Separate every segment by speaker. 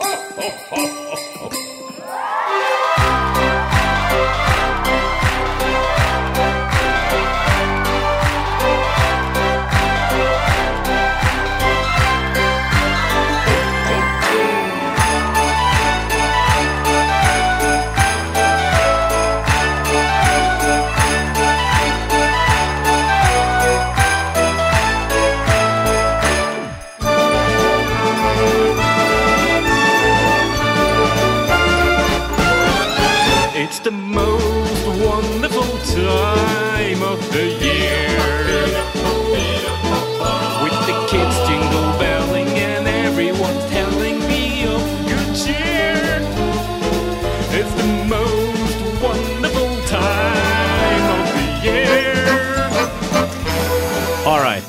Speaker 1: ho,
Speaker 2: ho, ho,
Speaker 1: ho, ho.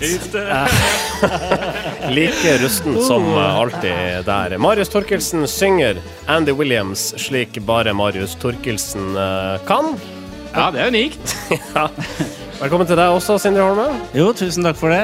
Speaker 2: Like rusten som alltid der. Marius Torkelsen synger Andy Williams slik bare Marius Torkelsen eh, kan.
Speaker 1: Ja, det er unikt.
Speaker 2: Ja. Velkommen til deg også, Sindre Holme.
Speaker 3: Jo, tusen takk for det.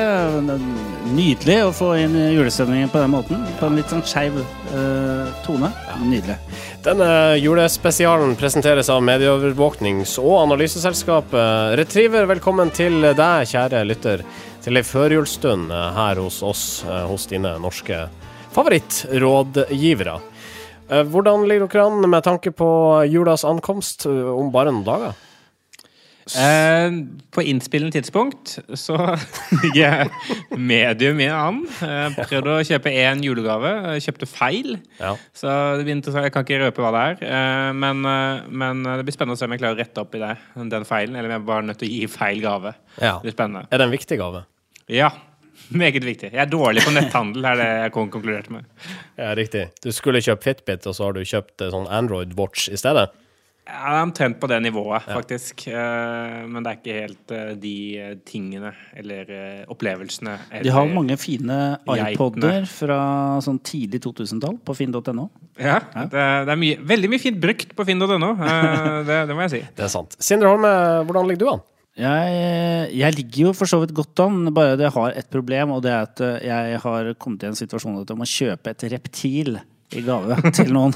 Speaker 3: Nydelig å få inn julestemningen på den måten. På en litt sånn skeiv uh, tone. Nydelig.
Speaker 2: Denne julespesialen presenteres av medieovervåknings- og analyseselskapet Retriever. Velkommen til deg, kjære lytter, til ei førjulsstund her hos oss, eh, hos dine norske favorittrådgivere. Eh, Hvordan ligger dere an med tanke på julas ankomst eh, om bare noen dager?
Speaker 1: Eh, på innspillende tidspunkt så ligger jeg medium i an. Jeg prøvde å kjøpe én julegave, jeg kjøpte feil.
Speaker 2: Ja.
Speaker 1: Så det blir interessant. Jeg kan ikke røpe hva det er. Eh, men, eh, men det blir spennende å se om jeg klarer å rette opp i det, den feilen, eller om jeg bare er nødt til å gi feil gave.
Speaker 2: ja.
Speaker 1: Det blir spennende.
Speaker 2: Er det en viktig gave?
Speaker 1: Ja. Meget viktig. Jeg er dårlig på netthandel, er det jeg kon- konkluderte med.
Speaker 2: Ja, riktig. Du skulle kjøpe Fitbit, og så har du kjøpt eh, sånn Android Watch i stedet?
Speaker 1: Jeg er omtrent på det nivået, faktisk. Eh, men det er ikke helt eh, de tingene eller opplevelsene. opplevelsene.
Speaker 3: De har mange fine iPoder fra sånn tidlig 2000-tall på finn.no.
Speaker 1: Ja, det, det er mye, veldig mye fint brukt på finn.no. eh, det, det må jeg si.
Speaker 2: Det er sant. Sindre Holme, hvordan ligger du an?
Speaker 3: Jeg, jeg ligger jo for så vidt godt an, bare det har et problem, og det er at eh, jeg har kommet i en situasjon at jeg må kjøpe et reptil i gave til noen.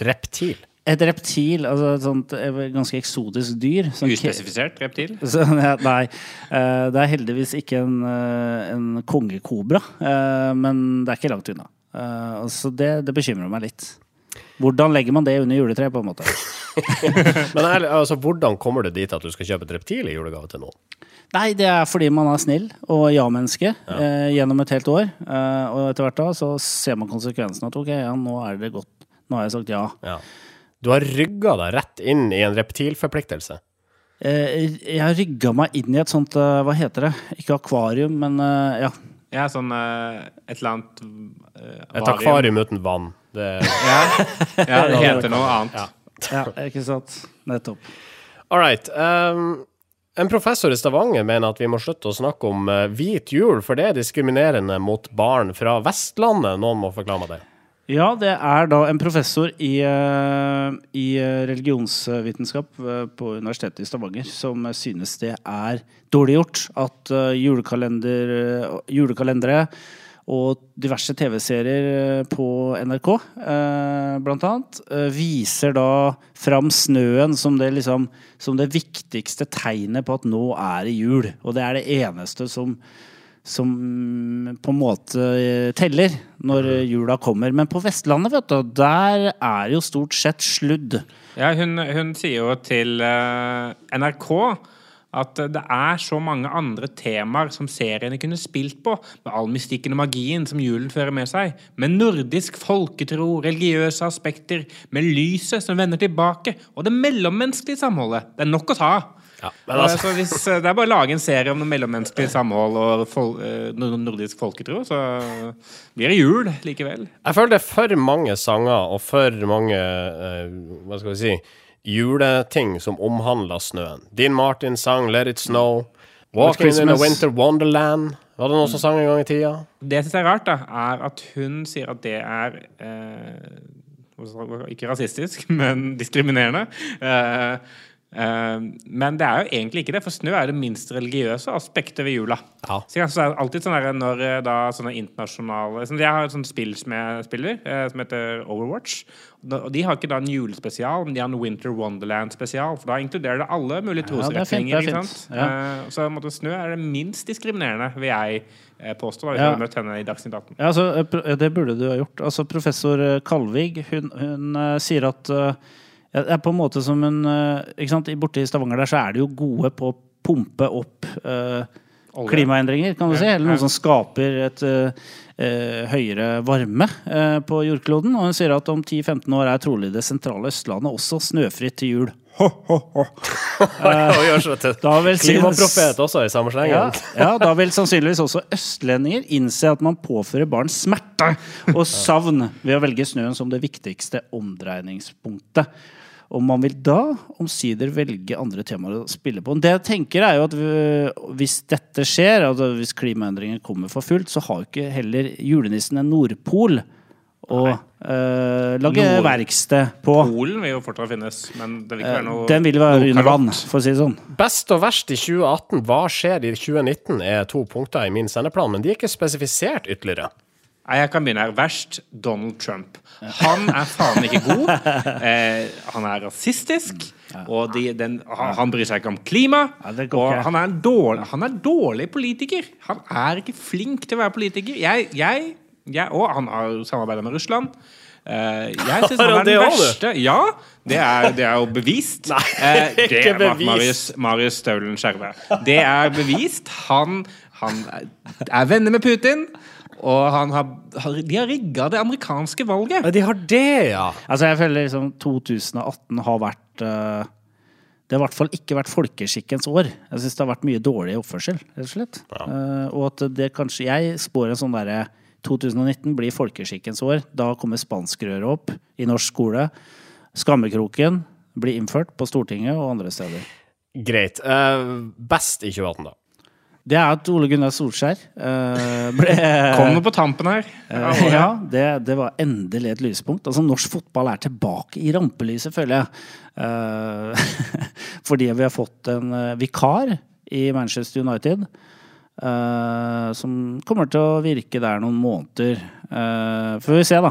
Speaker 2: Reptil.
Speaker 3: Et reptil, altså et sånt eh, ganske eksotisk dyr.
Speaker 1: Uspesifisert reptil.
Speaker 3: Så, nei, eh, det er heldigvis ikke en, eh, en kongekobra, eh, men det er ikke langt unna. Eh, Så det, det bekymrer meg litt. Hvordan legger man det under juletreet, på en måte?
Speaker 2: Men ærlig, altså, hvordan kommer du dit at du skal kjøpe et reptil i julegave til noen?
Speaker 3: Nei, det er fordi man er snill og ja-menneske eh, gjennom et helt år. Eh, og etter hvert da så ser man konsekvensen at ok, ja, nå er det godt. Nå har jeg sagt ja.
Speaker 2: Ja. Du har rygga deg rett inn i en reptilforpliktelse.
Speaker 3: Eh, jeg har rygga meg inn i et sånt, eh, hva heter det? Ikke akvarium, men eh, ja.
Speaker 1: Ja, sånn eh, et eller annet
Speaker 2: Et akvarium uten vann. Det,
Speaker 1: Ja, ja det heter noe annet.
Speaker 3: ja. Ikke sant? Nettopp.
Speaker 2: all right. Um, en professor i Stavanger mener at vi må slutte å snakke om eh, hvit jul, for det er diskriminerende mot barn fra Vestlandet. Noen må forklare meg det.
Speaker 3: Ja, det er da en professor i, eh, i religionsvitenskap eh, på Universitetet i Stavanger som synes det er dårlig gjort at julekalender, julekalendere og diverse TV-serier eh, på NRK, eh, blant annet, eh, viser da fram snøen som det, liksom, som det viktigste tegnet på at nå er det jul. Og det er det eneste som som på en måte teller når eh, jula kommer. Men på Vestlandet, vet du, der er jo stort sett sludd.
Speaker 1: Ja, hun, hun sier jo til NRK at det er så mange andre temaer som seriene kunne spilt på, med all mystikken og magien som julen fører med seg, med nordisk folketro, religiøse aspekter, med lyset som vender tilbake, og det mellommenneskelige samholdet. Det er nok å ta.
Speaker 2: Ja, men altså,
Speaker 1: så hvis, eh, det er bare å lage en serie om mellommenneskelig samhold og fol eh, nordisk folketro, så blir det jul likevel.
Speaker 2: jeg føler det er for mange sanger og for mange eh, Hva skal vi si juleting som omhandler snøen. Dean Martin sang 'Let It Snow'. 'Walking in a Winter Wonderland'. Var det noen som sang en gang i tida?
Speaker 1: Det jeg syns er rart, da, er at hun sier at det er eh, Ikke rasistisk, men diskriminerende. Eh, men det er jo egentlig ikke det, for snø er det minst religiøse aspektet ved jula.
Speaker 2: Ja.
Speaker 1: Så det er alltid sånn der, når eh, da sånne internasjonale sånn, Jeg har et sånt spill som jeg spiller, eh, som heter Overwatch. Og de har ikke da en julespesial, men de har en Winter Wonderland-spesial. For da inkluderer det alle mulige
Speaker 3: Ja, er
Speaker 1: trosretninger.
Speaker 3: Ja,
Speaker 1: sant? Eh, Så måte, snø er det minst diskriminerende, vil jeg påstå. Da, hvis
Speaker 3: Ja.
Speaker 1: møtt henne i Dagsnytt 18.
Speaker 3: Ja, altså, det burde du ha gjort. Altså, professor Kalvig hun, hun sier at ja, det er på en måte som en eh, ikke sant? Borte i Stavanger der så er de jo gode på å pumpe opp
Speaker 1: uh,
Speaker 3: klimaendringer, kan du si. Eller noe som skaper et uh, eh, høyere varme eh, på jordkloden. Og hun sier at om 10-15 år er trolig det sentrale Østlandet også snøfritt til jul.
Speaker 2: Ho, ho, ho.
Speaker 3: Da vil
Speaker 2: klimaprofet også i samme
Speaker 3: ja, ja, da vil sannsynligvis også østlendinger innse at man påfører barn smerte og savn ved å velge snøen som det viktigste omdreiningspunktet. Og man vil da omsider velge andre temaer å spille på. Det jeg tenker er jo at vi- hvis dette skjer, altså hvis klimaendringer kommer for fullt, så har jo ikke heller julenissen en nordpol å eh, lage
Speaker 1: Nord-
Speaker 3: verksted på.
Speaker 1: Polen vil jo fortsatt finnes, men det vil ikke være noe
Speaker 3: Den vil være under vann, for å si det sånn.
Speaker 2: Best og verst i 2018, hva skjer i 2019, er to punkter i min sendeplan, men de er ikke spesifisert ytterligere.
Speaker 1: Nei, jeg kan begynne her. Verst Donald Trump. Han er faen ikke god. Eh, han er rasistisk. Og de, den, han, han bryr seg ikke om klima. Og han er, dårlig, han er dårlig politiker. Han er ikke flink til å være politiker. Jeg, jeg, jeg Og han har samarbeida med Russland. Uh, jeg syns han er den verste. Ja, det er, det er jo bevist.
Speaker 2: Nei,
Speaker 1: det det
Speaker 2: ikke
Speaker 1: er
Speaker 2: bevist.
Speaker 1: Marius, Marius Staulen Skjerve. Det er bevist. Han, han er venner med Putin. Og han har, har, de har rigga det amerikanske valget.
Speaker 2: Ja, de har det, ja!
Speaker 3: Altså jeg føler liksom 2018 har vært uh, Det har i hvert fall ikke vært folkeskikkens år. Jeg syns det har vært mye dårlig oppførsel, rett og slett. Eh, og at det kanskje Jeg spår en sånn derre 2019 blir folkeskikkens år. Da kommer spanskrøret opp i norsk skole. Skammekroken blir innført på Stortinget og andre steder.
Speaker 2: Greit. Uh, best i 2018, da.
Speaker 3: Det er at Ole Gunnar Solskjær uh, ble
Speaker 1: Kom på tampen her.
Speaker 3: Uh, Ja, det, det var endelig et lyspunkt. Altså, norsk fotball er tilbake i rampelyset, føler jeg. Uh, fordi vi har fått en vikar i Manchester United. som kommer til å virke der noen måneder. Får vi se, da.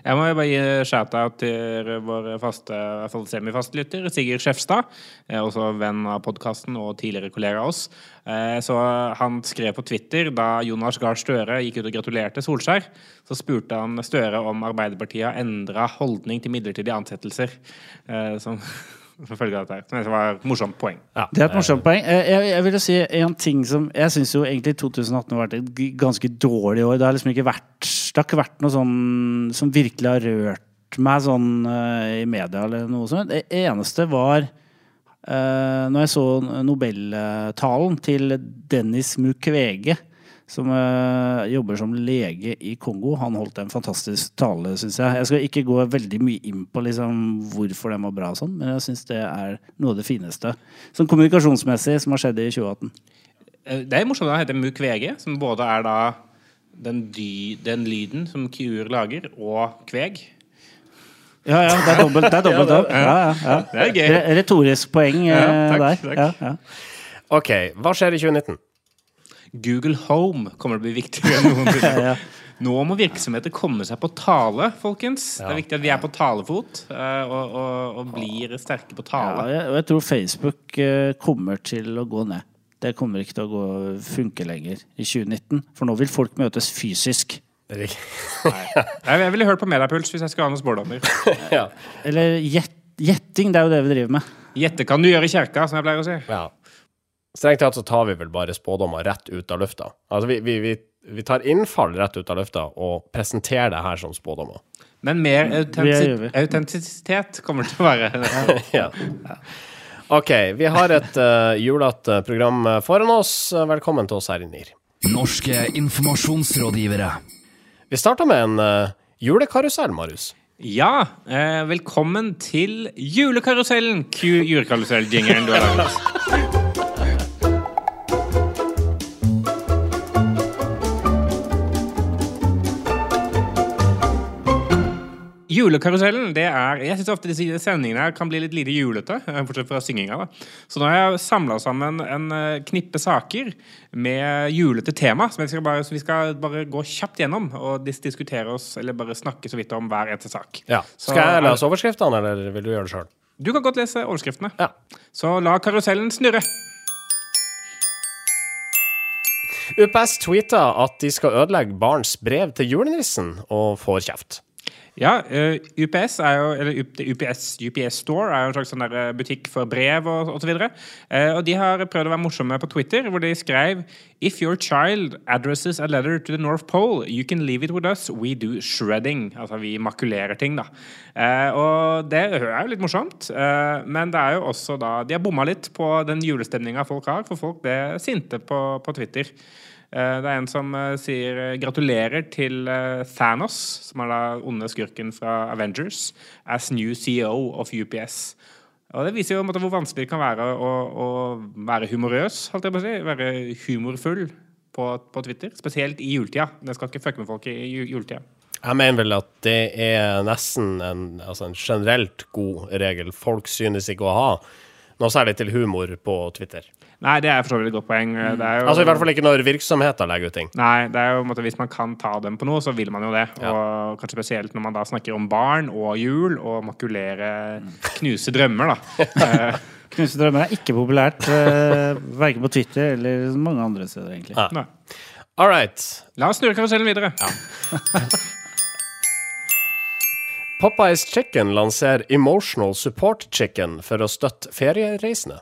Speaker 1: Jeg må bare gi shout-out til vår faste, i hvert fall semifastlytter, Sigurd Skjefstad. eh, Også venn av podkasten og tidligere kollega av oss. Eh, Så han skrev på Twitter da Jonas Gahr Støre gikk ut og gratulerte Solskjær, så spurte han Støre om Arbeiderpartiet har endra holdning til midlertidige ansettelser. eh, Som, som følge av dette. her. Som jeg var et morsomt poeng.
Speaker 2: Ja.
Speaker 3: Det er et morsomt poeng. Eh, Jeg, jeg vil jo si en ting som Jeg syns jo egentlig 2018 har vært et ganske dårlig år. Det har liksom ikke vært Det har ikke vært noe sånn som virkelig har rørt meg sånn eh, i media eller noe sånt. Det eneste var uh, når jeg så Nobeltalen til Dennis Mukwege, som uh, jobber som lege i Kongo. Han holdt en fantastisk tale, syns jeg. Jeg skal ikke gå veldig mye inn på liksom, hvorfor den var bra, og sånn, men jeg syns det er noe av det fineste sånn kommunikasjonsmessig som har skjedd i 2018.
Speaker 1: Eh, Det er morsomt at han heter Mukwege, som både er da den, dy, den lyden som kuer lager, og kveg.
Speaker 3: Ja, ja, det er dobbelt, det er dobbelt opp. Ja, ja, ja.
Speaker 1: Det er gøy.
Speaker 3: Retorisk poeng eh,
Speaker 1: Ja, takk,
Speaker 3: der.
Speaker 1: takk.
Speaker 3: Ja, ja.
Speaker 2: OK, hva skjer i 2019?
Speaker 1: Google Home kommer til å bli viktigere enn noensinne.
Speaker 3: Ja.
Speaker 1: Nå må virksomheter komme seg på tale, folkens. Det er viktig at vi er på talefot eh, og, og, og blir sterke på tale.
Speaker 3: Ja, og jeg tror Facebook eh, kommer til å gå ned. Det kommer ikke til å gå, funke lenger i 2019. For nå vil folk møtes fysisk.
Speaker 1: Jeg, jeg ville hørt på Mediapuls hvis jeg skulle ha noen spådommer.
Speaker 2: ja.
Speaker 3: Eller gjett- gjetting, det er jo det vi driver med.
Speaker 1: Gjette kan du gjøre i kjerka, som jeg pleier å si.
Speaker 2: ja. Strengt tatt så tar vi vel bare spådommer rett ut av lufta. Altså, vi, vi, vi, vi tar innfall rett ut av lufta og presenterer det her som spådommer.
Speaker 1: Men mer
Speaker 3: vi.
Speaker 1: autentisitet kommer til å være
Speaker 2: ja. OK, vi har et uh, julete program foran oss. Velkommen til oss her i NIR.
Speaker 4: Norske informasjonsrådgivere.
Speaker 2: Vi starter med en uh, julekarusell, Marius.
Speaker 1: Ja, eh, velkommen til julekarusellen! Q julekarusell-jingeren du har laget. Julekarusellen, det er Jeg syns ofte disse sendingene her kan bli litt lite julete, fortsatt bortsett fra synginga. da. Så nå har jeg samla sammen en eh, knippe saker med julete tema, som, bare, som vi skal bare gå kjapt gjennom og diskutere oss, eller bare snakke så vidt om hver eneste sak.
Speaker 2: Ja. Skal jeg lese overskriftene, eller vil du gjøre det sjøl?
Speaker 1: Du kan godt lese overskriftene.
Speaker 2: Ja.
Speaker 1: Så la karusellen snurre.
Speaker 2: UPS tweeta at de skal ødelegge barns brev til julenissen, og får kjeft.
Speaker 1: Ja, eh, UPS jo, UPS, UPS Store er jo en slags sånn eh, butikk for brev og, og så videre. Eh, og de har prøvd å være morsomme på Twitter, hvor de skrev If your child addresses a letter to the North Pole, you can leave it with us. We do shredding. Altså vi makulerer ting, da. Og det er jo litt morsomt. Men det er jo også da De har bomma litt på den julestemninga folk har, for folk ble sinte på, på Twitter. Eh, Det er en som eh, sier eh, gratulerer til Thanos, som er da onde skurken fra Avengers, as new CEO of UPS. Og Det viser jo måte, hvor vanskelig det kan være å, å være humorøs, holdt jeg på å si. Være humorfull på, på Twitter. Spesielt i juletida. Det skal ikke fucke med folk i ju- juletida.
Speaker 2: Jeg mener vel at det er nesten en, altså en generelt god regel. Folk synes ikke å ha noe særlig til humor på Twitter.
Speaker 1: Nei, det er for så vidt et godt poeng. Det er jo,
Speaker 2: Altså I hvert fall ikke når virksomheter legger ut ting.
Speaker 1: Nei, det er jo måte, hvis man kan ta dem på noe, så vil man jo det.
Speaker 2: Ja.
Speaker 1: Og kanskje spesielt når man da snakker om barn og jul, og makulere, knuse drømmer, da.
Speaker 3: knuse drømmer er ikke populært, uh, verken på Twitter eller mange andre steder, egentlig.
Speaker 2: Ja.
Speaker 1: nei.
Speaker 2: All right.
Speaker 1: La oss snurre karusellen videre.
Speaker 2: Popeyes Chicken lanserer Emotional Support Chicken for å støtte feriereisende.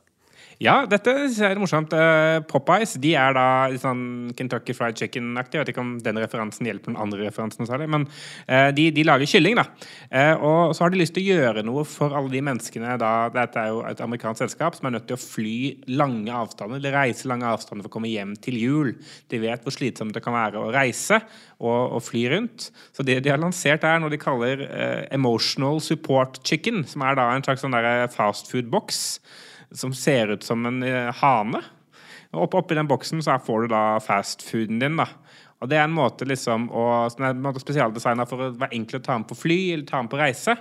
Speaker 1: Ja, dette er morsomt. Eh, Popeyes de er da litt sånn Kentucky Fried Chicken-aktig. Jeg vet ikke om den referansen hjelper den andre referansen særlig, men eh, de, de lager kylling, da. Eh, og så har de lyst til å gjøre noe for alle de menneskene da Dette er jo et amerikansk selskap som er nødt til å fly lange avstander, eller reise lange avstander for å komme hjem til jul. De vet hvor slitsomt det kan være å reise og, og fly rundt. Så det de har lansert, er noe de kaller Emotional Support Chicken, som er da en slags sånn fastfood-boks som ser ut som en eh, hane. Og opp, oppi den boksen så får du da fastfooden din. da. Og det er en måte liksom å, som er en måte spesialdesigna for å være enkel å ta med på fly eller ta med på reise.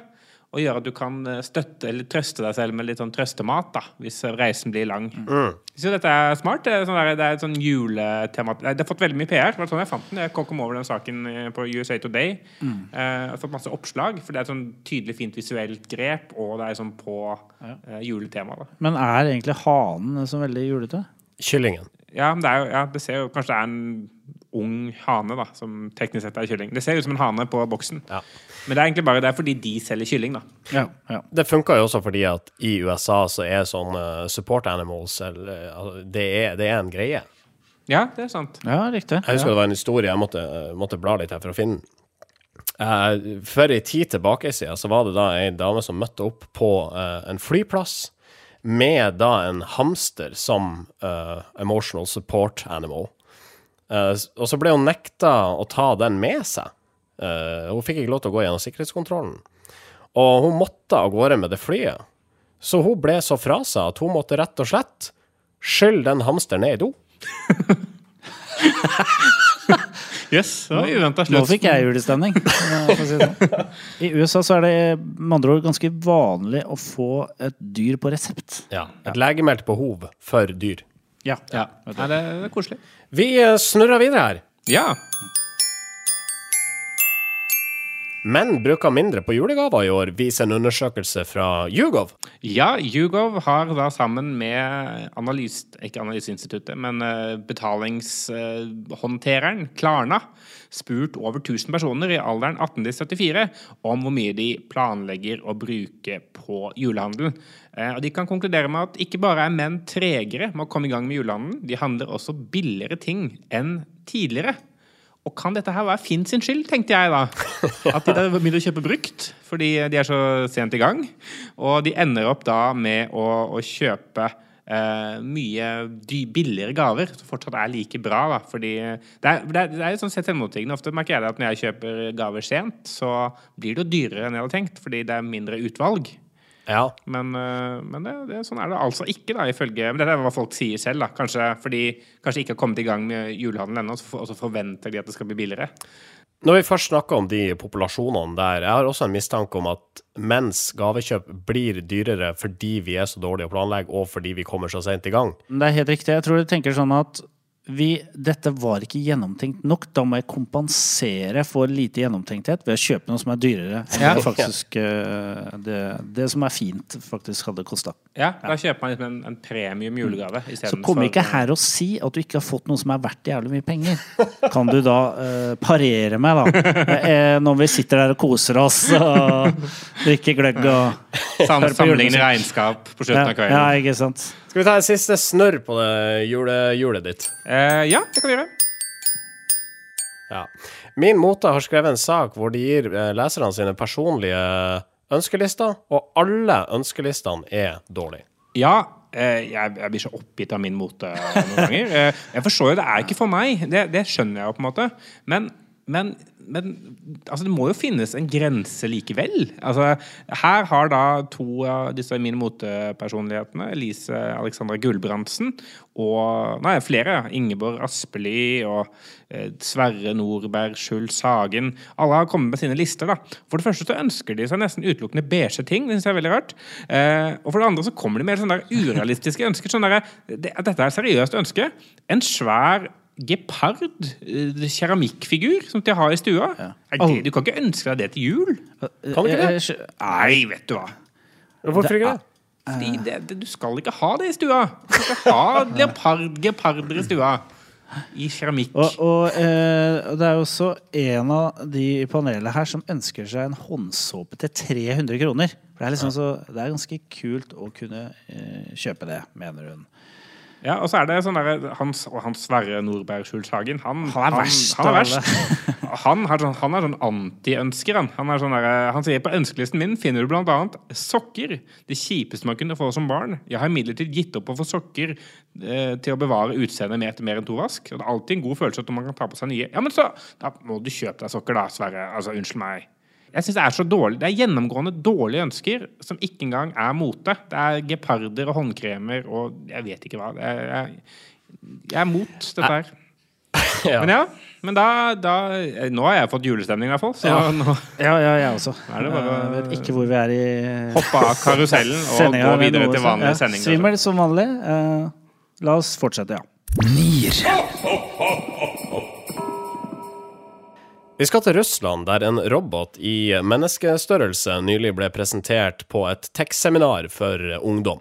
Speaker 1: Og gjøre at du kan eh, støtte eller trøste deg selv med litt sånn trøstemat da, hvis eh, reisen blir lang. Jeg synes dette er smart. Det er, sånn der, det er et sånn juletema. Det har fått veldig mye PR. Det var sånn jeg fant den. Jeg kom over den saken eh, på USA Today. Mm. jeg har fått masse oppslag, for det er et sånn tydelig, fint visuelt grep, og det er sånn på eh, juletema. da.
Speaker 3: Men er egentlig hanen så veldig julete?
Speaker 2: Kyllingen.
Speaker 1: Ja, men det, er jo, ja, det ser jo kanskje det er en ung hane, da, som teknisk sett er kylling. Det ser ut som en hane på boksen.
Speaker 2: Ja.
Speaker 1: Men det er egentlig bare det er fordi de selger kylling, da.
Speaker 3: Ja. ja.
Speaker 2: Det funka jo også fordi at i USA så er sånne support animals eller, altså, det, er, det er en greie.
Speaker 1: Ja, det er sant.
Speaker 3: ja riktig.
Speaker 2: Jeg husker det var en historie jeg måtte, måtte bla litt her for å finne den. Eh, for ei tid tilbake siden så var det da ei dame som møtte opp på uh, en flyplass med da en hamster som uh, emotional support animal. Eh, og så ble hun nekta å ta den med seg. Eh, hun fikk ikke lov til å gå gjennom sikkerhetskontrollen. Og hun måtte av gårde med det flyet. Så hun ble så fra seg at hun måtte rett og slett skylle den hamsteren ned i do.
Speaker 1: Yes, det var uventa
Speaker 3: Nå fikk jeg julestemning. si sånn. I USA så er det med andre ord ganske vanlig å få et dyr på resept.
Speaker 2: Ja. Et legemeldt behov for dyr.
Speaker 3: Ja.
Speaker 1: Ja, ja. det, det er koselig.
Speaker 2: Vi eh, snurrer videre her.
Speaker 1: Ja.
Speaker 2: Menn bruker mindre på julegaver i år, viser en undersøkelse fra Yougov.
Speaker 1: Ja, Yougov har da sammen med analys, ikke Analyseinstituttet, men eh, betalingshåndtereren Klarna spurt over 1000 personer i alderen 18 til 74 om hvor mye de planlegger å bruke på julehandelen. Eh, Og de kan konkludere med at ikke bare er menn tregere med å komme i gang med julehandelen, de handler også billigere ting enn tidligere. Og kan dette her være Finn sin skyld, tenkte jeg da. At de der begynner å kjøpe brukt fordi de er så sent i gang. Og de ender opp da med å, å kjøpe eh, mye billigere gaver som fortsatt er like bra. da. Fordi det er, det er, det er sånn sett selvmotsigende. Ofte merker jeg det at når jeg kjøper gaver sent, så blir det jo dyrere enn jeg hadde tenkt, fordi det er mindre utvalg.
Speaker 2: Ja.
Speaker 1: Men, øh, men det, det, sånn er det altså ikke, da, ifølge Men dette er hva folk sier selv, da. Kanskje fordi kanskje ikke har kommet i gang med julehandelen ennå, og så forventer de at det skal bli billigere.
Speaker 2: Når vi først snakker om de populasjonene der, jeg har også en mistanke om at mens gavekjøp blir dyrere fordi vi er så dårlige å planlegge, og fordi vi kommer så sent i gang.
Speaker 3: Det er helt riktig. Jeg tror du tenker sånn at vi, dette var ikke gjennomtenkt nok. Da må jeg kompensere for lite gjennomtenkthet ved å kjøpe noe som er dyrere enn
Speaker 1: Ja.
Speaker 3: det faktisk eh, det, det som er fint, faktisk hadde kosta.
Speaker 1: Ja, da kjøper man liksom en, en premium julegave
Speaker 3: Så kom ikke her og si at du ikke har fått noe som er verdt jævlig mye penger. Kan du da uh, parere meg, da? Eh, når vi sitter der og koser oss og drikker gløgg og
Speaker 1: sam sammenligne regnskap på slutten
Speaker 3: ja,
Speaker 1: av kvelden.
Speaker 3: ja, ikke sant?
Speaker 2: Skal vi ta en siste snørr på det jule, julet ditt?
Speaker 1: Eh, ja, det kan vi gjøre.
Speaker 2: Ja. Min Mote har skrevet en sak hvor de gir eh, leserne sine personlige ønskelister, og alle ønskelistene er dårlige.
Speaker 1: Ja, eh, jeg, blir så oppgitt av min mote noen ganger. Jeg forstår jo, det er ikke for meg. Det, det skjønner jeg jo på en måte. Men, men, men altså, det må jo finnes en grense likevel. Altså, her har da to av disse mine motepersonlighetene, Elise Alexandra Gulbrandsen og Nei, flere. Ingeborg Aspelid og eh, Sverre Nordberg, Schulz Hagen. Alle har kommet med sine lister. da. For det første så ønsker de seg nesten utelukkende beige ting. Det synes jeg er veldig rart. Eh, og for det andre så kommer de med sånne der urealistiske ønsker. sånn der, det, Dette er et seriøst ønske. En svær gepard, eh, keramikkfigur, som de har i stua. Er det, du kan ikke ønske deg det til jul?
Speaker 2: Kan du ikke det?
Speaker 3: Eh,
Speaker 1: Nei, vet du hva.
Speaker 2: Hvorfor ikke det?
Speaker 1: Fordi det, det, du skal ikke ha det i stua. Du skal ikke ha leopard, geparder i stua. I keramikk.
Speaker 3: Og, og, eh, det er jo også en av de i panelet her som ønsker seg en håndsåpe til 300 kroner. For det er, liksom så, det er ganske kult å kunne eh, kjøpe det, mener hun.
Speaker 1: Ja, og så er det sånn der, Hans, Hans Sverre Nordberg Skjulshagen han,
Speaker 3: Han er verst
Speaker 1: Han,
Speaker 3: han
Speaker 1: er verst. Han, har sånn, han er sånn anti-ønsker. Han. Han, er sånn der, han sier på ønskelisten min finner du annet sokker. Det kjipeste man kunne få som barn. Jeg har imidlertid gitt opp å få sokker eh, til å bevare utseendet med etter mer enn to vask. Og det er alltid en god følelse at man kan ta på seg nye. Ja, men så da må du kjøpe deg sokker, da, Sverre. Altså, unnskyld meg. Jeg synes Det er så dårlig Det er gjennomgående dårlige ønsker som ikke engang er mote. Det er geparder og håndkremer og jeg vet ikke hva. Er, jeg, jeg er mot dette her.
Speaker 2: Ja.
Speaker 1: Men ja, men da, da Nå har jeg fått julestemning, i hvert fall. Så
Speaker 3: Ja.
Speaker 1: nå
Speaker 3: Ja, ja, jeg også.
Speaker 1: Er det bare-
Speaker 3: Jeg vet ikke hvor vi er i
Speaker 1: hoppe av karusellen og gå videre til vanlig
Speaker 3: Ja,
Speaker 1: sending.
Speaker 3: Svimmel som vanlig. Uh, la oss fortsette, ja.
Speaker 4: Nier.
Speaker 2: Vi skal til Russland, der en robot i menneskestørrelse nylig ble presentert på et tech-seminar for ungdom.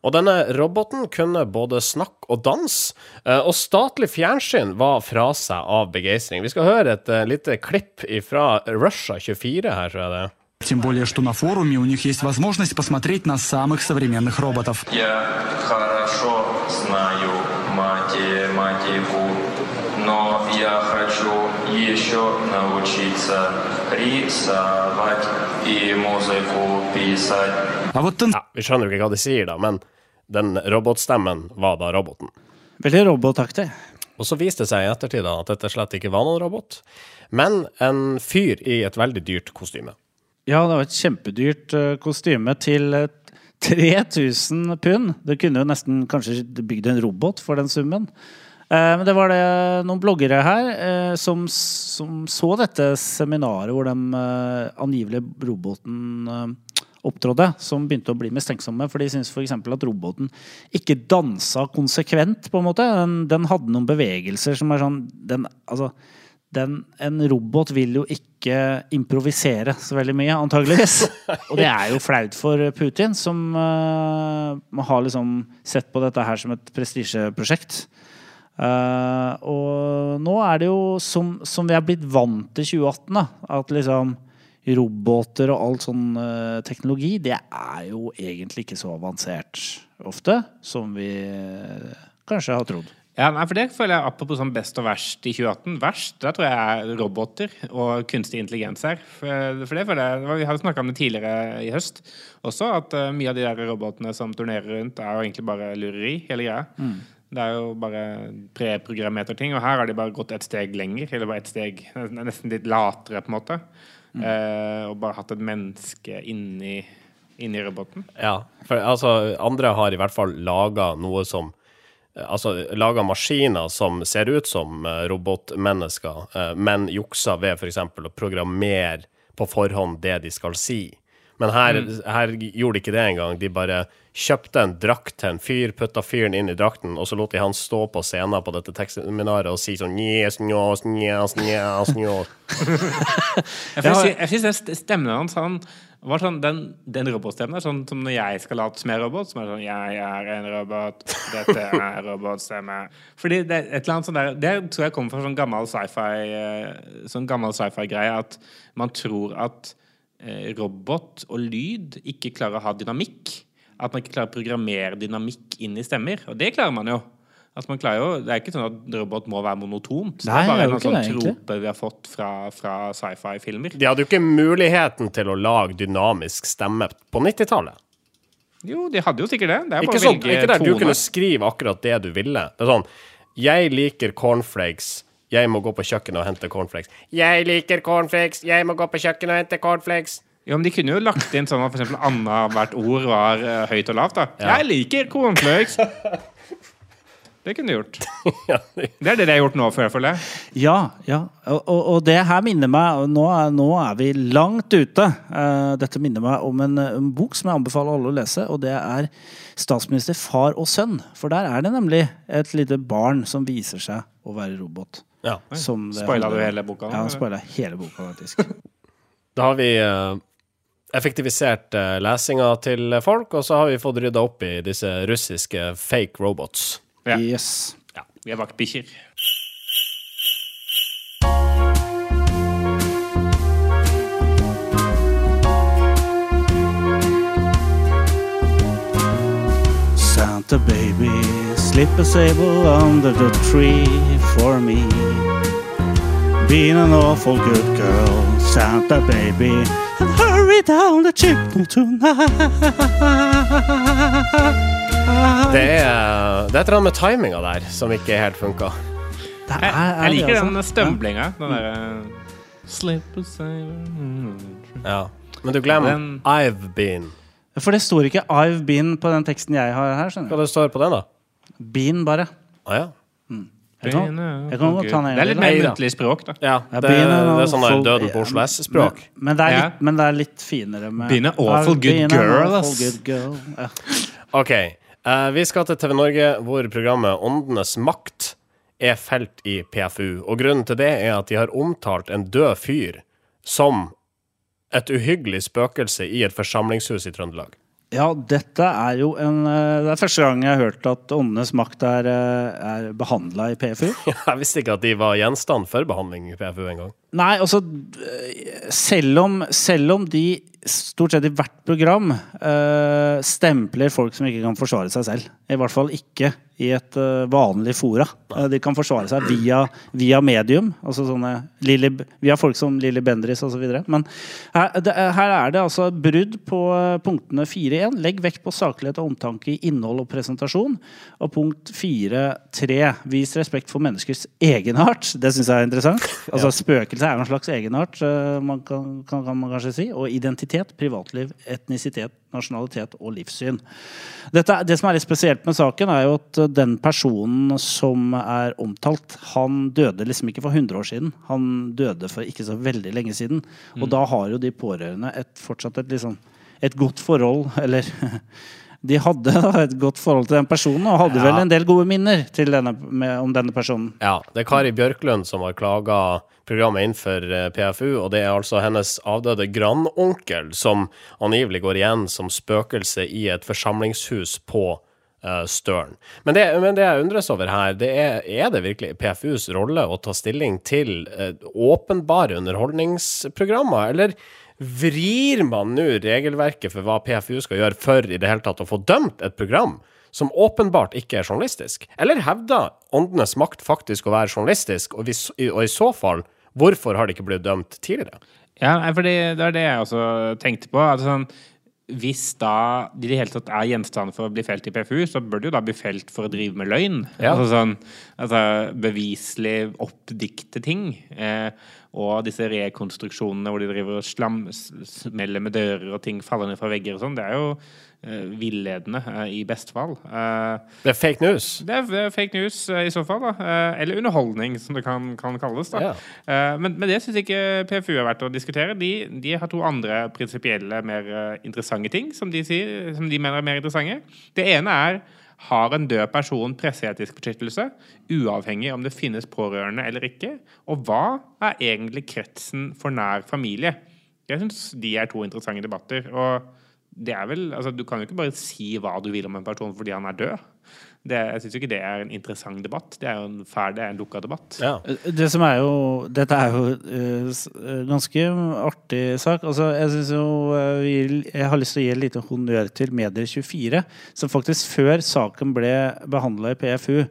Speaker 2: Og denne roboten kunne både snakke og danse, eh, og statlig fjernsyn var fra seg av begeistring. Vi skal høre et eh, lite klipp fra Russia 24 her, tror jeg det er.
Speaker 5: Тем более, что на форуме у них есть возможность посмотреть на самых современных роботов.
Speaker 6: Я хорошо знаю математику, но я хочу еще научиться рисовать и музыку писать.
Speaker 5: А вот тан-
Speaker 2: Ja, vi skjønner jo ikke hva de sier, da, men den robotstemmen var da roboten.
Speaker 3: Veldig robotaktig.
Speaker 2: Og så viste det seg i ettertid da at dette slett ikke var noen robot, men en fyr i et veldig dyrt kostyme.
Speaker 3: Ja, det var et kjempedyrt eh, kostyme til eh, 3000 pund. Det kunne jo nesten kanskje bygd en robot for den summen. Eh, Men det var det noen bloggere her eh, som, som så dette seminaret hvor den eh, angivelige roboten opptrådde, som begynte å bli mistenksomme. For de syntes f.eks. at roboten ikke dansa konsekvent, på en måte. Den, den hadde noen bevegelser som er sånn den, altså, den, En robot vil jo ikke improvisere så veldig mye, antageligvis. Og det er jo flaut for Putin, som uh, har liksom sett på dette her som et prestisjeprosjekt. Eh, og nå er det jo som, som vi er blitt vant til 2018, da, at liksom roboter og all sånn uh, teknologi, det er jo egentlig ikke så avansert ofte som vi uh, kanskje har trodd.
Speaker 1: Ja, nei, for det føler jeg Apropos sånn best og verst i 2018. Verst da tror jeg er roboter og kunstig intelligens her. For, for det føler jeg, Vi hadde snakka om det tidligere i høst også, at mye av de der robotene som turnerer rundt, er jo egentlig bare lureri. hele greia. Det er jo bare preprogrammerte ting, og her har de bare gått et steg lenger. Eller bare et steg nesten litt latere, på en måte. Eh, og bare hatt et menneske inni, inni roboten.
Speaker 2: Ja, for altså, andre har i hvert fall laga noe som Altså laga maskiner som ser ut som eh, robotmennesker, eh, men jukser ved f.eks. å programmere på forhånd det de skal si. Men her, her gjorde de ikke det engang. De bare kjøpte en drakt til en fyr, putta fyren inn i drakten, og så lot de han stå på scenen på dette tekstseminaret og si sånn yes, yes, yes, yes, yes.
Speaker 1: Jeg, syns st- stemmen hans han var sånn, Den, den robotstemmen er sånn som når jeg skal late som jeg er robot. Som er sånn 'Jeg er en robot. Dette er robotstemme'. Fordi det er et eller annet sånn der Det tror jeg kommer fra sånn gammel sci-fi eh, Sånn gammel sci-fi-greie at man tror at robot og lyd ikke klarer å ha dynamikk. At man ikke klarer å programmere dynamikk inn i stemmer. Og det klarer man jo. Man klarer jo, Det er ikke sånn at robot må være monotont.
Speaker 3: Nei,
Speaker 1: det er bare en sånn trope vi har fått fra, fra sci-fi-filmer.
Speaker 2: De hadde jo ikke muligheten til å lage dynamisk stemme på 90-tallet.
Speaker 1: Jo, de hadde jo sikkert det. Det er bare
Speaker 2: Ikke, sånn, ikke der du kunne skrive akkurat det du ville. Det er sånn Jeg liker cornflakes. Jeg må gå på kjøkkenet og hente cornflakes. Jeg liker cornflakes. Jeg må gå på kjøkkenet og hente cornflakes.
Speaker 1: Jo, men De kunne jo lagt inn sånn at for eksempel annethvert ord var uh, høyt og lavt. da Jeg liker cornflakes! Det kunne de gjort. Det er det de har gjort nå, føler jeg.
Speaker 3: Ja, ja. Og, og, og det her minner meg nå er, nå er vi langt ute. Uh, dette minner meg om en, en bok som jeg anbefaler alle å lese, og det er 'Statsminister, far og sønn'. For der er det nemlig et lite barn som viser seg å være robot.
Speaker 2: Ja.
Speaker 3: Som
Speaker 1: Spoila du hele boka?
Speaker 3: Ja,
Speaker 1: han
Speaker 3: spoila hele boka, faktisk.
Speaker 2: Da har vi eh, effektivisert uh, lesinga til folk, og så har vi fått rydda opp i disse russiske fake robots.
Speaker 1: Ja.
Speaker 3: Yes.
Speaker 1: Ja, vi er vaktbikkjer.
Speaker 3: Santa baby, slip a sable under the tree for me. Being an awful good girl, Santa baby, and hurry down the chimney tonight.
Speaker 2: Det er, det er et eller annet med timinga der som ikke helt funka.
Speaker 1: Jeg,
Speaker 3: er- er
Speaker 1: jeg liker
Speaker 3: altså.
Speaker 1: den stømblinga. Den derre Slip a sailor
Speaker 2: Ja. Men du glemmer
Speaker 1: Den-
Speaker 2: I've been.
Speaker 3: For det står ikke 'I've been' på den teksten jeg har her. skjønner
Speaker 2: Hva det står på den, da?
Speaker 3: Been, bare.
Speaker 2: Ah, ja.
Speaker 3: Jeg kan, jeg kan godt ta den en
Speaker 1: Det er litt mer muntlig språk, da.
Speaker 2: ja det, det er sånn der Døden på Oslo S-språk.
Speaker 3: Men, men, det er litt, men det er litt finere med
Speaker 1: Bean er awful good girl, ass.
Speaker 3: Ja.
Speaker 2: OK. Uh, vi skal til TV Norge, hvor programmet Åndenes makt er felt i PFU. Og grunnen til det er at de har omtalt en død fyr som et uhyggelig spøkelse i et forsamlingshus i Trøndelag.
Speaker 3: Ja, dette er jo en eh, Det er første gang jeg har hørt at åndenes makt er, eh, er behandla i PFU.
Speaker 2: Jeg visste ikke at de var gjenstand for behandling i PFU engang.
Speaker 3: Nei, altså selv om, selv om de stort sett i hvert program eh, stempler folk som ikke kan forsvare seg selv. I hvert fall ikke i et eh, vanlig fora. Eh, de kan forsvare seg via, via medium, altså sånne Lili, via folk som Lilly Bendriss osv. Men her, det, her er det altså brudd på punktene 4.1. Legg vekt på saklighet og omtanke i innhold og presentasjon. Og punkt 4.3. Vis respekt for menneskers egenart. Det syns jeg er interessant. Altså Spøkelse er en slags egenart, man kan, kan, kan man kanskje si. Og identitet, privatliv, etnisitet, nasjonalitet og livssyn. Dette, det som er litt spesielt med saken, er jo at den personen som er omtalt, han døde liksom ikke for 100 år siden. Han døde for ikke så veldig lenge siden. Og da har jo de pårørende et, fortsatt et, liksom, et godt forhold, eller De hadde et godt forhold til den personen, og hadde
Speaker 2: Ja.
Speaker 3: vel en del gode minner til denne, med, om denne personen.
Speaker 2: Ja, det er Kari Bjørklund som har klaga programmet inn for eh, PFU, og det er altså hennes avdøde grandonkel som angivelig går igjen som spøkelse i et forsamlingshus på uh, Støren. Men det, men det jeg undres over her, det er er det virkelig PFUs rolle å ta stilling til uh, åpenbare underholdningsprogrammer, eller vrir man nå regelverket for hva PFU skal gjøre for i det hele tatt å få dømt et program som åpenbart ikke er journalistisk? Eller hevder Åndenes makt faktisk å være journalistisk, og, hvis, og i så fall, hvorfor har det ikke blitt dømt tidligere?
Speaker 1: Ja, for det er det jeg også tenkte på. Altså, sånn, hvis da de i det hele tatt er gjenstand for å bli felt i PFU, så bør de jo da bli felt for å drive med løgn.
Speaker 2: Ja.
Speaker 1: Altså sånn altså, beviselig oppdikte ting. Eh, og disse rekonstruksjonene hvor de driver og slam, smeller med dører og ting faller ned fra vegger og sånn, det er jo uh, villedende uh, i best fall. Uh,
Speaker 2: Det er fake news.
Speaker 1: det er, det er fake news uh, i så fall, da. Eller underholdning, som det kan, kan kalles. da. Yeah. Men, men det syns ikke PFU er verdt å diskutere. De, de har to andre prinsipielle, mer interessante ting som de, sier, som de mener er mer interessante. Det ene er har en død person presseetisk beskyttelse, uavhengig om det finnes pårørende eller ikke? Og hva er egentlig kretsen for nær familie? Jeg syns de er to interessante debatter. og det er vel, altså Du kan jo ikke bare si hva du vil om en person fordi han er død. Det, jeg syns ikke det er en interessant debatt. Det er jo en ferdig, er en lukka debatt.
Speaker 2: Ja.
Speaker 3: Det som er jo Dette er jo uh, eh, ganske artig sak. Altså, jeg syns jo uh, vi Jeg har lyst til å gi en liten honnør til Medier24, som faktisk før saken ble behandla i PFU,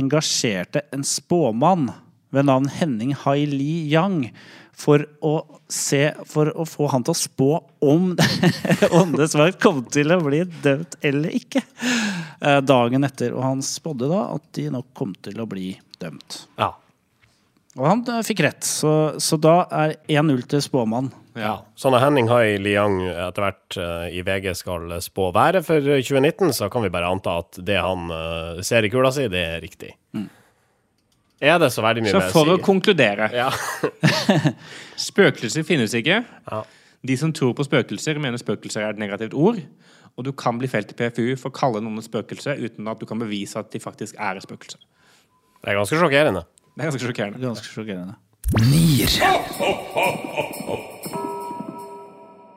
Speaker 3: engasjerte en spåmann ved navn Henning Hai-Li Yang for å se For å få han til å spå om Åndenes makt kom til å bli dømt eller ikke. eh, Dagen etter. Og han spådde da at de nok kom til å bli dømt.
Speaker 2: ja.
Speaker 3: Og han eh, fikk rett, så, så da er 1-0 til spåmann.
Speaker 2: Ja. Så når Henning Hai Liang etter hvert uh, i VG skal spå været for 2019, så kan vi bare anta at det han uh, ser i kula si, det er riktig. Er det så veldig mye
Speaker 1: Så for å konkludere
Speaker 2: Ja.
Speaker 1: Spøkelser finnes ikke.
Speaker 2: Ja.
Speaker 1: De som tror på spøkelser, mener spøkelser er et negativt ord. Og du kan bli felt i PFU for å kalle noen et spøkelse uten at du kan bevise at de faktisk er et spøkelse.
Speaker 2: Det er ganske sjokkerende.
Speaker 1: Det er ganske sjokkerende.
Speaker 3: Ganske sjokkerende.
Speaker 4: Nier.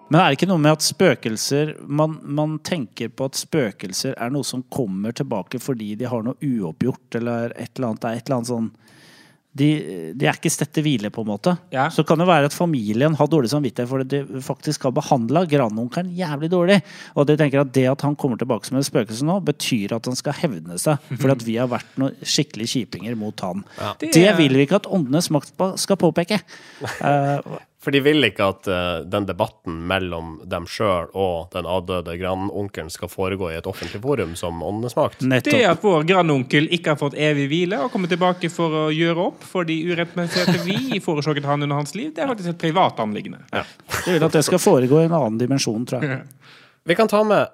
Speaker 3: Men er det ikke noe med at spøkelser man, man tenker på at spøkelser er noe som kommer tilbake fordi de har noe uoppgjort, eller et eller annet, det er et eller annet sånn de, de er ikke stedt til hvile, på en måte.
Speaker 1: Ja.
Speaker 3: Så kan det være at familien har dårlig samvittighet fordi de faktisk har behandla grandonkelen jævlig dårlig. Og de tenker at det at han kommer tilbake som et spøkelse nå, betyr at han skal hevne seg. Fordi at vi har vært noen skikkelig kjipinger mot han.
Speaker 1: Det
Speaker 3: Det
Speaker 1: er-
Speaker 3: vil vi ikke at åndenes makt skal påpeke. Eh,
Speaker 2: For de vil ikke at uh, den debatten mellom dem sjøl og den avdøde grandonkelen skal foregå i et offentlig forum som åndesmakt. Nettopp.
Speaker 1: Det at vår grandonkel ikke har fått evig hvile og kommer tilbake for å gjøre opp for de urettmessigheter vi forårsaket han under hans liv, det er faktisk et privat anliggende.
Speaker 3: De vil at det skal foregå i en annen dimensjon, tror jeg.
Speaker 2: Vi kan ta med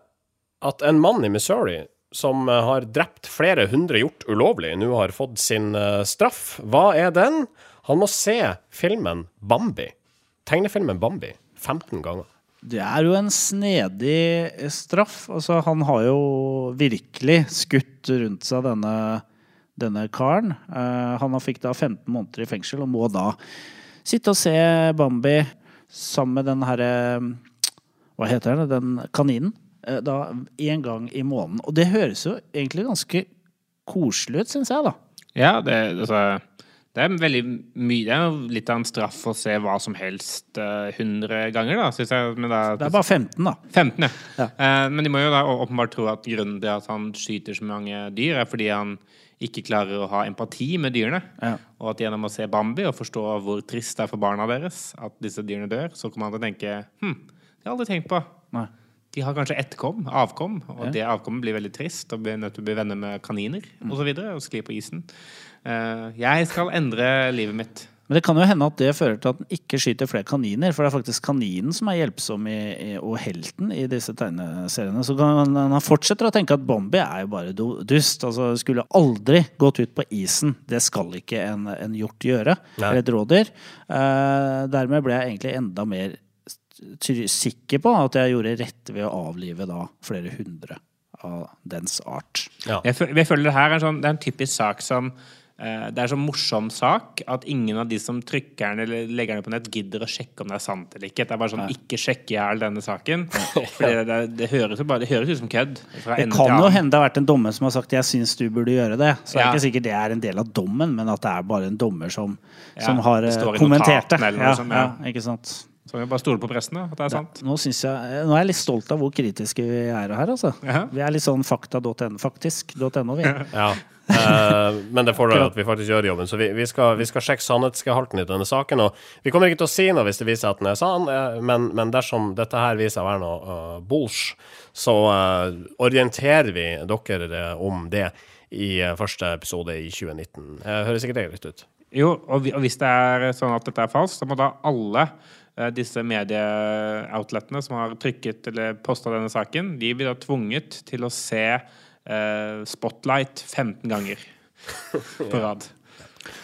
Speaker 2: at en mann i Missouri som eh, har drept flere hundre gjort ulovlig, nå har fått sin eh, straff. Hva er den? Han må se filmen Bambi. Tegnefilmen Bambi 15 ganger.
Speaker 3: Det er jo en snedig straff. Altså, han har jo virkelig skutt rundt seg denne, denne karen. Uh, han fikk da 15 måneder i fengsel og må da sitte og se Bambi sammen med den herre Hva heter den? Den kaninen. Uh, Da én gang i måneden. Og det høres jo egentlig ganske koselig ut, syns jeg, da.
Speaker 1: Ja, det, altså, det er veldig mye Det er litt av en straff å se hva som helst eh, 100 ganger, da, syns jeg. Men er,
Speaker 3: Det er bare 15, da.
Speaker 1: 15, ja.
Speaker 3: Ja.
Speaker 1: Eh, men de må jo da åpenbart tro at grunnen til at han skyter så mange dyr, er fordi han ikke klarer å ha empati med dyrene.
Speaker 3: Ja.
Speaker 1: Og at gjennom å se Bambi og forstå hvor trist det er for barna deres at disse dyrene dør, så kommer han til å tenke Hm, det har jeg aldri tenkt på.
Speaker 3: Nei.
Speaker 1: De har kanskje etterkom, avkom, og det avkommet blir veldig trist og blir nødt til å bli venner med kaniner
Speaker 3: Mm.
Speaker 1: og så videre, og skli på isen. Eh, jeg skal endre livet mitt.
Speaker 3: Men det kan jo hende at det fører til at den ikke skyter flere kaniner. For det er faktisk kaninen som er hjelpsom i, i, og helten i disse tegneseriene. Så kan han, han fortsetter å tenke at Bambi er jo bare do, dust. Altså skulle aldri gått ut på isen. Det skal ikke en, en hjort gjøre.
Speaker 2: Nei.
Speaker 3: Eller et rådyr. Eh, dermed ble jeg egentlig enda mer sikker på at jeg gjorde rett ved å avlive da flere hundre av dens art.
Speaker 2: Ja.
Speaker 1: Jeg, jeg føler det her er en, sånn, det er en typisk sak som Det er så morsom sak at ingen av de som trykker den eller legger den på nett, gidder å sjekke om det er sant eller ikke. Det er bare sånn Ikke sjekk i hjel denne saken. For det, det, det, høres jo bare, det høres ut som kødd.
Speaker 3: Det kan jo hende det har vært en dommer som har sagt 'jeg syns du burde gjøre det'. Så det er
Speaker 1: Ja.
Speaker 3: ikke sikkert det er en del av dommen, men at det er bare en dommer som,
Speaker 1: Ja,
Speaker 3: som har eh, kommentert det. Ja,
Speaker 1: sånt,
Speaker 3: ja,
Speaker 1: ja.
Speaker 3: ikke sant?
Speaker 1: Så vi bare stole på pressen, at det er sant.
Speaker 3: Nå, jeg, nå er jeg litt stolt av hvor kritiske vi er her, altså.
Speaker 1: Ja.
Speaker 3: Vi er litt sånn fakta.no, faktisk.no, vi.
Speaker 2: Ja. Eh, men det fordrer at vi faktisk gjør jobben. Så vi, vi, skal, vi skal sjekke sannhetsgehalten i denne saken. Og vi kommer ikke til å si noe hvis det viser at den er sann, eh, men, men dersom dette her viser å være noe uh, bullsh, så orienterer vi dere om det i første episode i 2019. Uh, høres ikke det greit ut?
Speaker 1: Jo, og, vi, og hvis det er sånn at dette er falskt, så må da alle disse medieoutletene som har trykket eller posta denne saken, de blir da tvunget til å se Spotlight 15 ganger på rad.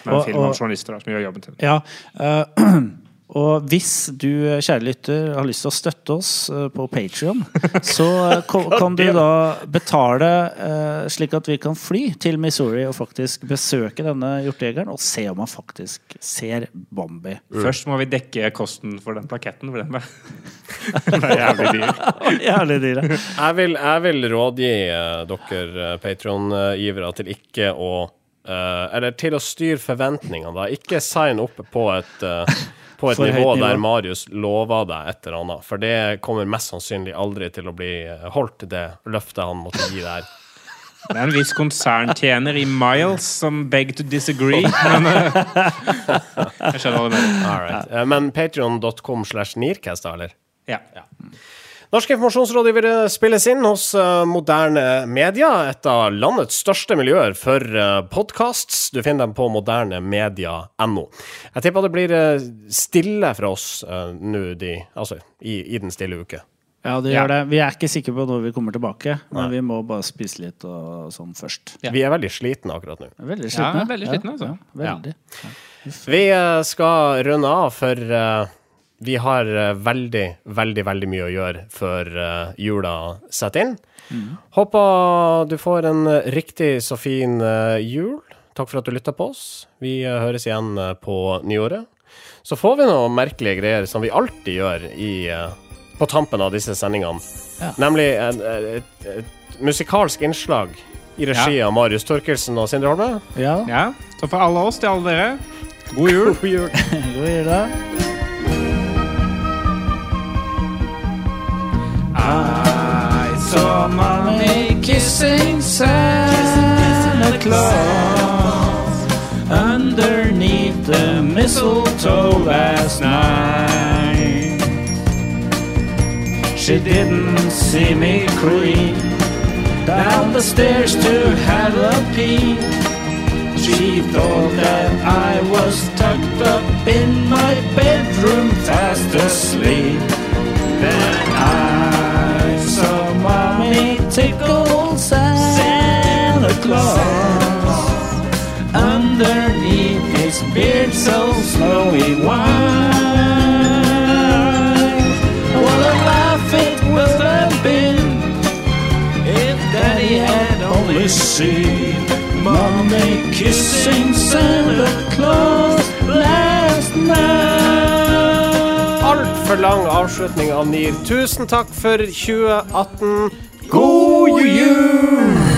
Speaker 1: Med en film om journalister da, som gjør jobben sin.
Speaker 3: Ja, eh, og hvis du, kjære lytter, har lyst til å støtte oss eh, på Patrion, så eh, kan du da betale eh, slik at vi kan fly til Missouri og faktisk besøke denne hjortejegeren og se om han faktisk ser Bambi.
Speaker 1: Først må vi dekke kosten for den plaketten, for den er, er jævlig dyr.
Speaker 3: Jævlig dyre.
Speaker 2: Jeg vil, jeg vil rådgi dere Patrion-givere til ikke å Eller til å styre forventningene, da. Ikke sign opp på et på et
Speaker 3: For
Speaker 2: nivå
Speaker 3: nivå.
Speaker 2: der Marius lover deg et eller annet. For det kommer mest sannsynlig aldri til å bli eh, holdt, det løftet han måtte gi der.
Speaker 1: Det er en viss konserntjener i Miles som beg to disagree, men eh, Jeg skjønner hva du mener.
Speaker 2: Right. Eh, Men patreon.com slash Nearcast, da, eller?
Speaker 1: Ja.
Speaker 2: Norske informasjonsrådgivere spilles inn hos eh, Moderne Media, et av landets største miljøer for uh, podkasts. Du finner dem på modernemedia.no. Jeg tipper det blir eh, stille fra oss eh, nå, de, altså i, i den stille uke.
Speaker 3: Ja, det
Speaker 1: Ja.
Speaker 3: gjør det. Vi er ikke sikre på når vi kommer tilbake, men vi må bare spise litt og sånn først.
Speaker 1: Ja.
Speaker 2: Vi er veldig slitne akkurat nå.
Speaker 3: Veldig slitne.
Speaker 1: Ja, veldig slitne, altså.
Speaker 3: Ja, veldig.
Speaker 2: Vi eh, skal runde av, for eh, vi har eh, veldig, veldig, veldig mye å gjøre før eh, jula setter inn. Håper du får en riktig så fin eh, jul. Takk for at du lytta på oss. Vi høres igjen på nyåret. Så får vi noen merkelige greier som vi alltid gjør i, på tampen av disse sendingene.
Speaker 3: Ja.
Speaker 2: Nemlig et, et, et musikalsk innslag i regi av Marius Torkelsen og Sindre Holme.
Speaker 3: Ja,
Speaker 1: ja. Så for alle oss til alle dere, god jul.
Speaker 2: God jul.
Speaker 3: god jul, da. Saw mommy kissing Santa Claus underneath the mistletoe last night. She didn't see me creep down the stairs to have a peek. She thought that I was tucked up in my bedroom fast asleep. Then I tickle Santa Claus underneath his beard so snowy white. What a laugh it would have been if Daddy had only seen Mommy kissing Santa Claus last night.
Speaker 2: altfor lang avslutning av NIR. Tusen takk for 2018. Go you!